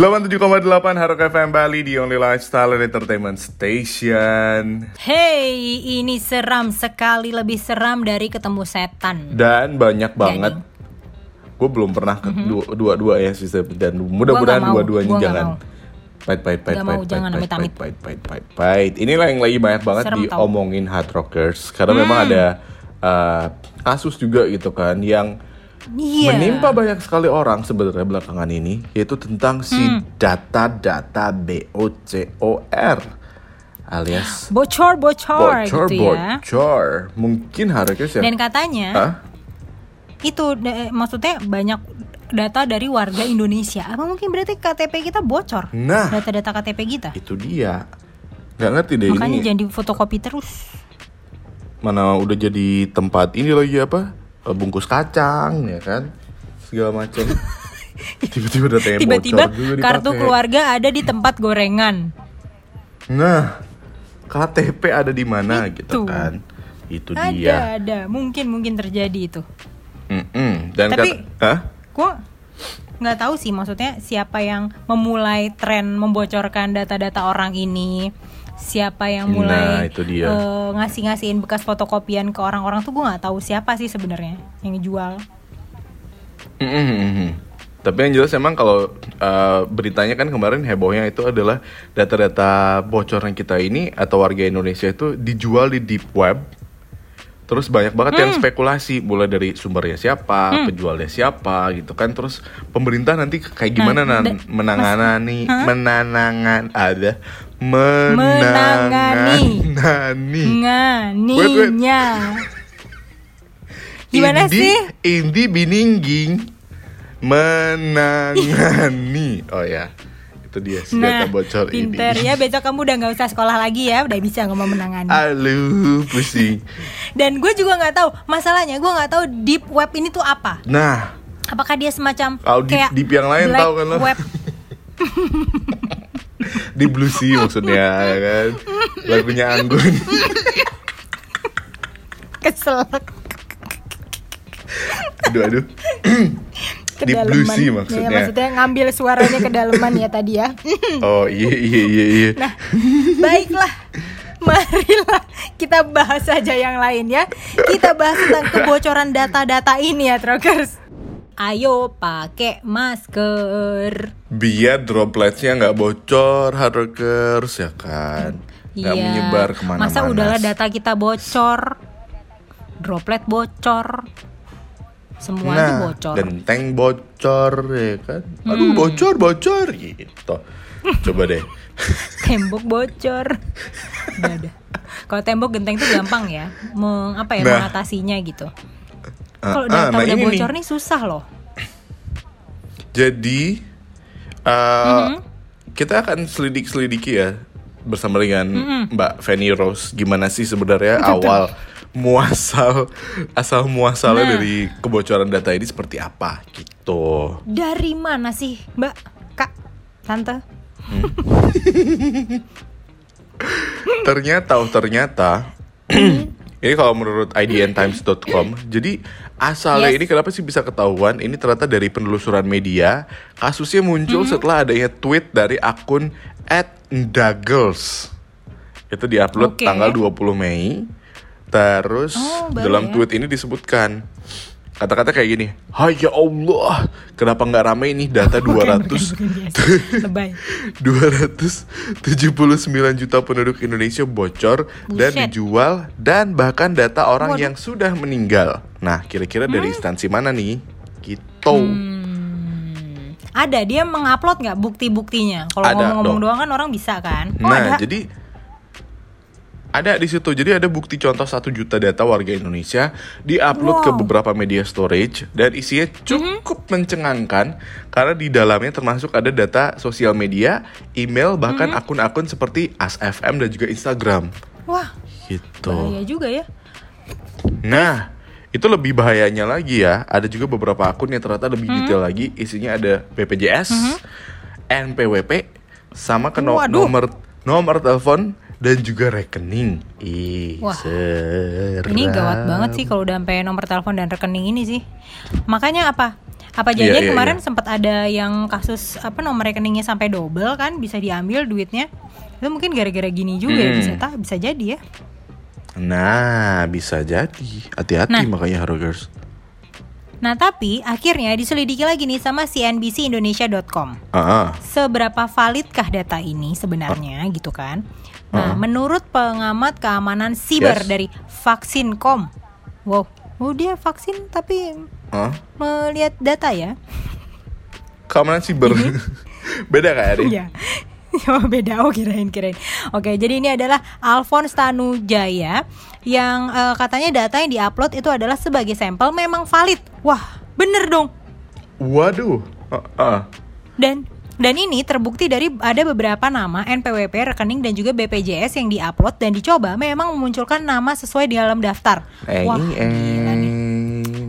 87,8 Harok FM Bali di Only Lifestyle and Entertainment Station Hey, ini seram sekali lebih seram dari ketemu setan. Dan banyak banget Gue belum pernah ke dua- dua-dua ya sih Dan mudah-mudahan dua-duanya jangan. Pahit, pahit, pahit, pahit, pahit, pahit, pahit, pahit, pahit, pahit. Inilah yang lagi banyak banget Serem tau. Hmm. diomongin Hard Rockers Karena memang ada uh, kasus juga gitu kan Yang Iya. menimpa banyak sekali orang sebenarnya belakangan ini Yaitu tentang si Hmm. data-data BOCOR Alias Bocor, bocor, bocor gitu ya. bocor mungkin harusnya sih Dan katanya Hah? itu maksudnya banyak data dari warga Indonesia. Apa mungkin berarti KTP kita bocor? nah Data-data KTP kita. itu dia nggak ngerti deh Makanya ini jangan difotokopi terus. mana udah jadi tempat ini lagi apa bungkus kacang ya kan segala macam tiba-tiba datanya Tiba-tiba kartu keluarga ada di tempat gorengan. nah KTP ada di mana gitu Itu. kan itu Ada, dia ada. Mungkin mungkin terjadi itu. Mm-mm. dan Tapi-? Gua nggak tahu sih maksudnya siapa yang memulai tren membocorkan data-data orang ini siapa yang mulai Nah, itu dia. eh, ngasih-ngasihin bekas fotokopian ke orang-orang tuh gue nggak tahu siapa sih sebenarnya yang jual Mm-mm. Tapi yang jelas emang kalau uh, beritanya kan kemarin hebohnya itu adalah data-data bocoran kita ini atau warga Indonesia itu dijual di deep web. Terus banyak banget yang spekulasi mulai dari sumbernya siapa, penjualnya siapa gitu kan. Terus pemerintah nanti kayak gimana Nah, nan menangani menangan ada Menangani. menangani. Nganinya. Gimana Indi, sih? Indi biningging. Menangani. Oh ya, itu dia senjata nah bocor pinter. Ini. ya besok kamu udah nggak usah sekolah lagi ya. Udah bisa ngomong menangani. Aduh, pusing. dan gue juga nggak tahu. Masalahnya gue nggak tahu deep web ini tuh apa. Nah, apakah dia semacam deep- kayak deep yang lain tahu kan lo? web di Blue Sea maksudnya ya kan. Lagunya Anggun. kesel Aduh, aduh. Di Blue Sea Ya, maksudnya. maksudnya ngambil suaranya kedalaman ya tadi ya. Oh iya iya iya iya. Nah, baiklah. Marilah kita bahas saja yang lain ya. Kita bahas tentang kebocoran data-data ini ya, Trokers. Ayo pakai masker. Biar dropletnya nggak bocor, hardworkers ya kan. Nggak Iya. menyebar ke mana-mana. Masa udahlah data kita bocor. Droplet bocor. Semua itu Nah, bocor. genteng bocor ya kan. Aduh, bocor, bocor gitu. Coba deh. tembok bocor. Udah, udah. Kalau tembok genteng itu gampang ya, meng, apa ya Nah. mengatasinya gitu. Ah, Kalau data nah udah bocor nih. nih susah loh. Jadi uh, kita akan selidik-selidiki ya bersama dengan Mbak Fanny Rose gimana sih sebenarnya awal muasal asal muasalnya Nah. dari kebocoran data ini seperti apa gitu. Dari mana sih, Mbak, Kak, Tante? Ternyata oh ternyata ini kalau menurut idntimes.com jadi asalnya Yes. ini kenapa sih bisa ketahuan ini ternyata dari penelusuran media kasusnya muncul Mm-hmm. setelah adanya tweet dari akun @ndagels itu diupload Oke. tanggal 20 Mei terus Oh, dalam ya. tweet ini disebutkan kata-kata kayak gini Hai ya Allah kenapa nggak rame ini data 200 Bukan. Lebay. 279 juta penduduk Indonesia bocor dan Buset. dijual dan bahkan data orang Waduh. yang sudah meninggal. Nah, kira-kira dari instansi mana nih? Gitu. Hmm. Ada dia mengupload nggak bukti-buktinya? Kalau ngomong-ngomong doang kan orang bisa kan? Oh, nah, ada. jadi ada di situ. Jadi ada bukti contoh 1 juta data warga Indonesia diupload ke Wow. beberapa media storage dan isinya cukup mencengangkan karena di dalamnya termasuk ada data sosial media, email, bahkan akun-akun seperti ASFM dan juga Instagram. Wah, Gitu. bahaya juga ya. Nah, itu lebih bahayanya lagi ya. Ada juga beberapa akun yang ternyata lebih detail lagi. Isinya ada BPJS, NPWP, sama ke no- Waduh. nomor nomor telepon dan juga rekening. Ih, Wah, seram. Ini gawat banget sih kalau udah sampai nomor telepon dan rekening ini sih. Makanya apa? Apa Iya, jadi iya, kemarin iya. sempat ada yang kasus apa nomor rekeningnya sampai double kan bisa diambil duitnya? Itu mungkin gara-gara gini juga ya Hmm. bisa tak bisa jadi ya. Nah, bisa jadi. Hati-hati Nah. makanya Harogers. Nah tapi akhirnya diselidiki lagi nih sama CNBCindonesia.com Ah, ah. Seberapa validkah data ini sebenarnya gitu kan Nah Uh-uh. menurut pengamat keamanan siber Yes. dari Vaksin.com Wow, oh dia vaksin tapi Ah? melihat data ya Keamanan siber. Beda kayak Ade? Iya Oh beda, oh kirain kirain Oke jadi ini adalah Alphonse Tanujaya Yang eh, katanya data yang diupload itu adalah sebagai sampel memang valid Wah bener dong Waduh. Ah, ah. Dan dan ini terbukti dari ada beberapa nama NPWP, rekening dan juga BPJS yang diupload dan dicoba memang memunculkan nama sesuai di dalam daftar. Eh, Wah, eh. gila nih.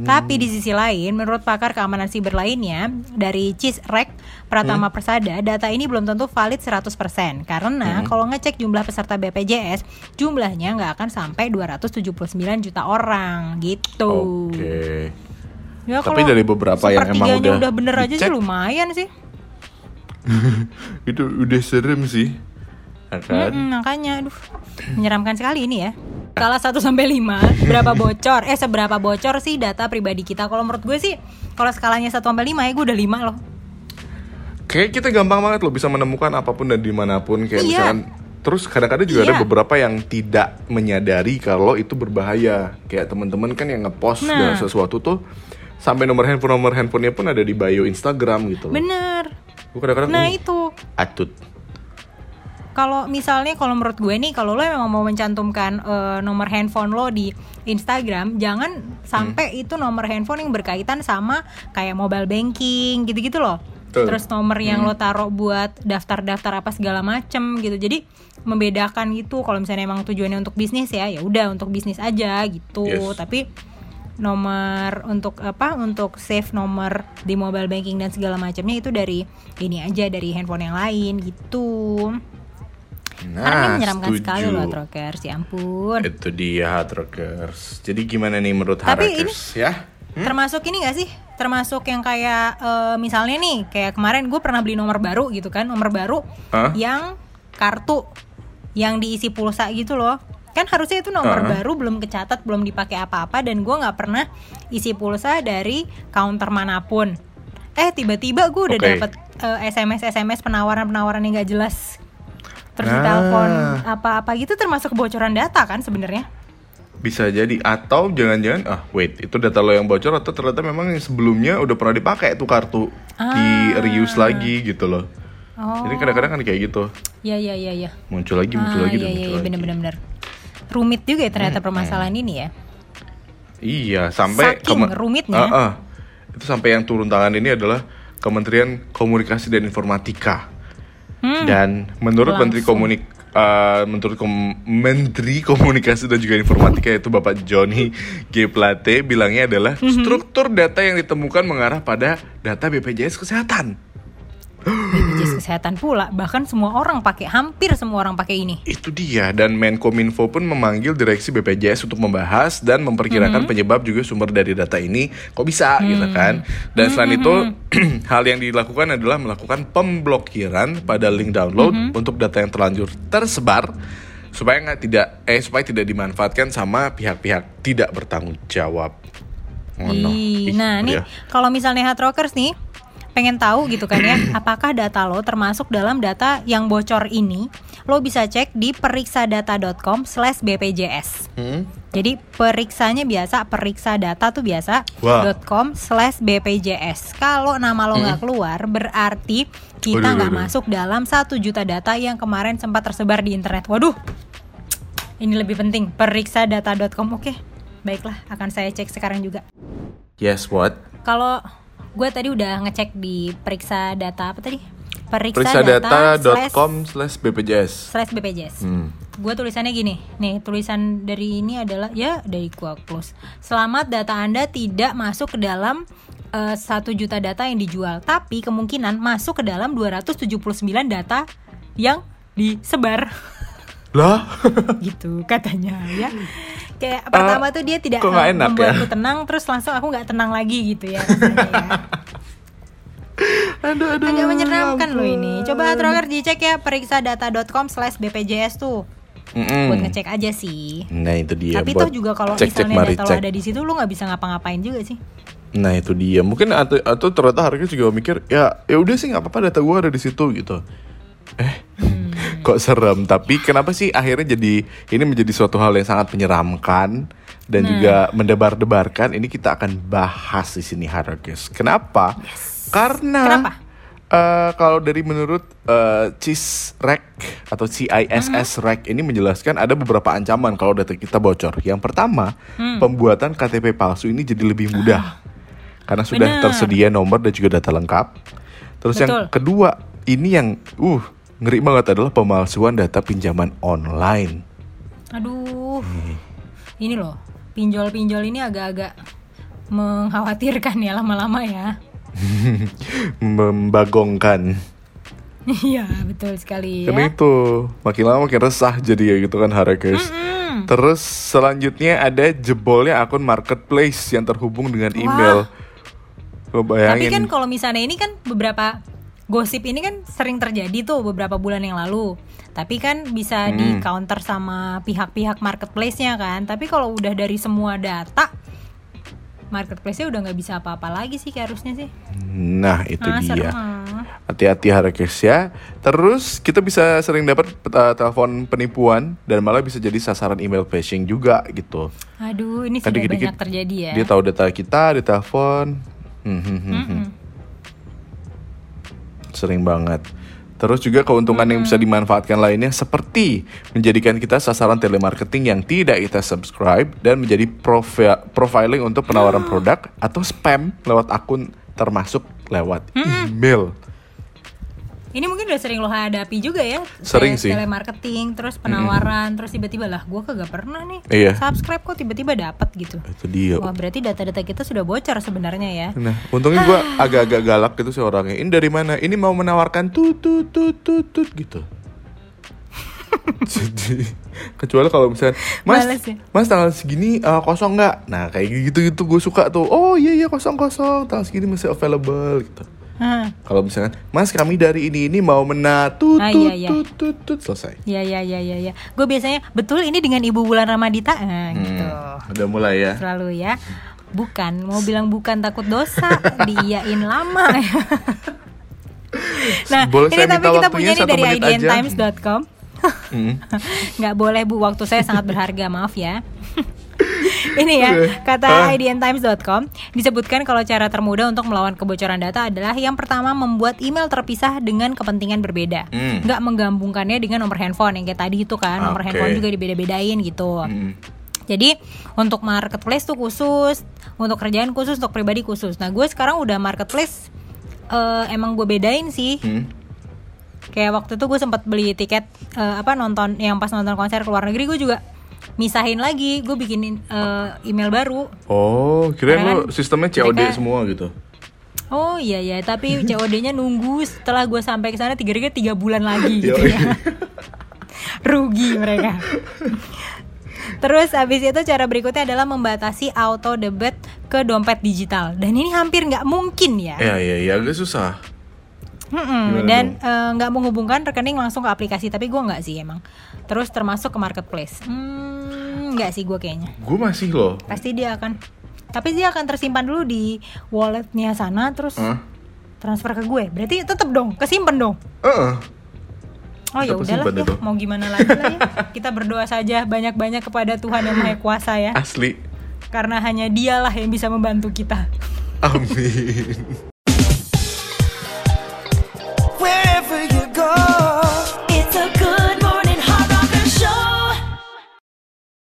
Tapi di sisi lain, menurut pakar keamanan siber lainnya dari CISREC Pratama Persada, data ini belum tentu valid 100% karena kalau ngecek jumlah peserta BPJS, jumlahnya nggak akan sampai 279 juta orang gitu. Oke. Ya, Tapi dari beberapa yang emang sepertiganya udah bener aja sih lumayan sih. Itu udah serem sih. Kan? Mm-mm, makanya aduh menyeramkan sekali ini ya. Skala 1 sampai 5 berapa bocor? Eh seberapa bocor sih data pribadi kita? Kalau menurut gue sih kalau skalanya 1 sampai 5 ya gue udah 5 loh. Kayak kita gampang banget loh bisa menemukan apa pun dan di mana pun kayak Iya. misalkan terus kadang-kadang juga ada Iya. beberapa yang tidak menyadari kalau itu berbahaya kayak teman-teman kan yang ngepost Nah. sesuatu tuh sampai nomor handphone nomor handphonenya pun ada di bio Instagram gitu loh. Bener. Gue kadang-kadang Nah uh, itu atut. kalau misalnya kalau menurut gue nih kalau lo memang mau mencantumkan eh, nomor handphone lo di Instagram jangan sampai Hmm. itu nomor handphone yang berkaitan sama kayak mobile banking gitu-gitu loh Betul. terus nomor yang Hmm. lo taruh buat daftar-daftar apa segala macem gitu jadi membedakan itu kalau misalnya emang tujuannya untuk bisnis ya ya udah untuk bisnis aja gitu Yes. tapi nomor untuk apa untuk save nomor di mobile banking dan segala macamnya itu dari ini aja dari handphone yang lain gitu karena ini Nah, menyeramkan setuju. sekali loh Trokers, ya ampun. Itu dia Hard Rockers. Jadi gimana nih menurut Tapi Hard ini- ya? Termasuk ini gak sih? Termasuk yang kayak eh, misalnya nih, kayak kemarin gue pernah beli nomor baru gitu kan, nomor baru Hah? yang kartu yang diisi pulsa gitu loh. Kan harusnya itu nomor Hah? baru belum kecatat, belum dipakai apa-apa dan gue nggak pernah isi pulsa dari counter mana pun. Eh tiba-tiba gue udah Oke. dapet eh, SMS SMS penawaran-penawaran yang gak jelas. Terus Ah. ditelepon apa-apa gitu termasuk kebocoran data kan sebenarnya. Bisa jadi atau jangan-jangan ah wait itu data lo yang bocor atau ternyata memang yang sebelumnya udah pernah dipakai tuh kartu di Ah. reuse lagi gitu loh. Oh. Jadi kadang-kadang kan kayak gitu Ya ya ya ya. muncul lagi muncul Ah, lagi iya, dan iya, muncul iya, lagi. bener-bener bener. Rumit juga ya ternyata permasalahan ini ya. Iya sampai Saking rumitnya. Ah, ah. itu sampai yang turun tangan ini adalah Kementerian Komunikasi dan Informatika. Hmm. Dan menurut Menteri Langsung. Komunik eh, menurut Kom- Menteri Komunikasi dan juga Informatika yaitu Bapak Johnny G Plate bilangnya adalah Mhm. struktur data yang ditemukan mengarah pada data BPJS Kesehatan. BPJS kesehatan pula, bahkan semua orang pakai, hampir semua orang pakai ini. Itu dia dan Menkominfo pun memanggil direksi BPJS untuk membahas dan memperkirakan penyebab juga sumber dari data ini kok bisa gitu Hmm. kan. Dan selain itu hal yang dilakukan adalah melakukan pemblokiran pada link download Mhm. untuk data yang terlanjur tersebar supaya nggak tidak eh supaya tidak dimanfaatkan sama pihak-pihak tidak bertanggung jawab. Oh, no. Ih, Ih, nah nih kalau misalnya hard rockers nih pengen tahu gitu kan ya, apakah data lo termasuk dalam data yang bocor ini? Lo bisa cek di periksadata.com/bpjs. Hmm? Jadi periksanya biasa, periksa data tuh biasa. Hmm. .com slash BPJS. Kalau nama lo nggak keluar, berarti kita nggak masuk dalam satu juta data yang kemarin sempat tersebar di internet. Waduh, ini lebih penting. Periksadata.com, oke. Baiklah, akan saya cek sekarang juga. Yes, what? Kalau gue tadi udah ngecek di periksa data apa tadi? Periksa data slash, BPJS. slash BPJS. Hmm. Gue tulisannya gini, nih tulisan dari ini adalah ya dari gua close. Selamat data anda tidak masuk ke dalam eh, satu juta data yang dijual, tapi kemungkinan masuk ke dalam 279 data yang disebar. Lah, gitu katanya ya kayak pertama tuh dia tidak eh, enak membuatku ya? tenang terus langsung aku nggak tenang lagi gitu ya ya. aduh aduh. agak menyeramkan ya loh ini coba Troker dicek ya periksa data.com slash bpjs tuh Mm-mm. buat ngecek aja sih Nah itu dia. tapi toh juga kalau cek-cek misalnya mari data lo cek. ada di situ lu nggak bisa ngapa-ngapain juga sih Nah itu dia. Mungkin atau, atau ternyata harga juga mikir ya ya udah sih nggak apa-apa data gua ada di situ gitu. Eh. Kok serem. Tapi kenapa sih akhirnya jadi ini menjadi suatu hal yang sangat menyeramkan dan Nah. juga mendebar-debarkan. Ini kita akan bahas di sini Harkes. Kenapa? Karena Kenapa? eh, kalau dari menurut eh, CISREC atau CISSREC ini menjelaskan ada beberapa ancaman kalau data kita bocor. Yang pertama, Hmm. pembuatan KTP palsu ini jadi lebih mudah karena sudah Benar. tersedia nomor dan juga data lengkap. Terus yang Betul. kedua, ini yang uh ngeri banget adalah pemalsuan data pinjaman online. aduh ini loh pinjol-pinjol ini agak-agak mengkhawatirkan ya lama-lama ya Membagongkan. iya betul sekali Karena ya itu makin lama makin resah jadi ya gitu kan Harakes. Mm-mm. Terus selanjutnya ada jebolnya akun marketplace yang terhubung dengan email. Lo Tapi kan kalau misalnya ini kan beberapa gosip ini kan sering terjadi tuh beberapa bulan yang lalu. Tapi kan bisa Hmm. di counter sama pihak-pihak marketplace-nya kan. Tapi kalau udah dari semua data marketplace-nya udah nggak bisa apa-apa lagi sih kayak harusnya sih. Nah itu Ah, dia. ah. Hati-hati Harakes ya. Terus kita bisa sering dapat uh, telepon penipuan dan malah bisa jadi sasaran email phishing juga gitu. Aduh, ini Kan sudah banyak terjadi ya. Dia tahu data kita, dia telepon. Hmm, hmm, hmm, hmm. Mm-mm. Sering banget. Terus juga keuntungan yang bisa dimanfaatkan lainnya seperti menjadikan kita sasaran telemarketing yang tidak kita subscribe dan menjadi profi- profiling untuk penawaran produk atau spam lewat akun termasuk lewat email. Ini mungkin udah sering lo hadapi juga ya. Sering sih. Telemarketing, terus penawaran, terus tiba-tiba lah gua kagak pernah nih. Iya. Subscribe kok tiba-tiba dapat gitu. Itu dia. Wah, berarti data-data kita sudah bocor sebenarnya ya. Nah, untungnya gue agak-agak galak gitu sih orangnya. Ini dari mana? Ini mau menawarkan tut tut tut tut tut gitu. Jadi kecuali kalau misalnya Mas, Males ya? Mas tanggal segini uh, kosong nggak? Nah kayak gitu gitu gue suka tuh. Oh iya iya kosong kosong. Tanggal segini masih available gitu. Hah. Kalau misalnya Mas kami dari ini ini mau menatut Ah, iya, iya. tut tut tut selesai. Ya ya ya ya ya. Gue biasanya betul ini dengan Ibu Bulan Ramadita nah, gitu. Hmm, udah mulai ya. Selalu ya. Bukan, mau bilang bukan takut dosa, diiyain lama. nah, Boleh ini tapi kita punya nih dari idntimes.com. Hmm. nggak boleh bu waktu saya sangat berharga maaf ya ini ya Ah. kata idntimes.com disebutkan kalau cara termudah untuk melawan kebocoran data adalah yang pertama membuat email terpisah dengan kepentingan berbeda Hmm. nggak menggabungkannya dengan nomor handphone yang kayak tadi itu kan nomor Oke. handphone juga dibeda-bedain gitu Hmm. jadi untuk marketplace tuh khusus, untuk kerjaan khusus, untuk pribadi khusus. Nah gue sekarang udah marketplace eh, emang gue bedain sih. Hmm. Kayak waktu itu gue sempat beli tiket eh, apa nonton yang pas nonton konser ke luar negeri gue juga misahin lagi. Gue bikinin eh, email baru. Oh, kirain Karena lo sistemnya COD mereka- semua gitu. Oh iya ya, tapi COD-nya nunggu setelah gue sampai ke sana tiga tiga bulan lagi gitu ya. Rugi mereka. Terus abis itu cara berikutnya adalah membatasi auto debit ke dompet digital dan ini hampir nggak mungkin ya. Ya ya ya agak susah. Gimana dan eh, nggak menghubungkan rekening langsung ke aplikasi tapi gue nggak sih emang. Terus termasuk ke marketplace. Hmm, nggak sih gue kayaknya. Gue masih loh. Pasti dia akan. Tapi dia akan tersimpan dulu di walletnya sana terus Hah? transfer ke gue. Berarti tetap dong, kesimpan dong. Heeh. Oh ya udahlah ya, mau gimana lagi lah ya. Kita berdoa saja banyak-banyak kepada Tuhan yang Maha Kuasa ya. Asli. Karena hanya Dialah yang bisa membantu kita. Amin.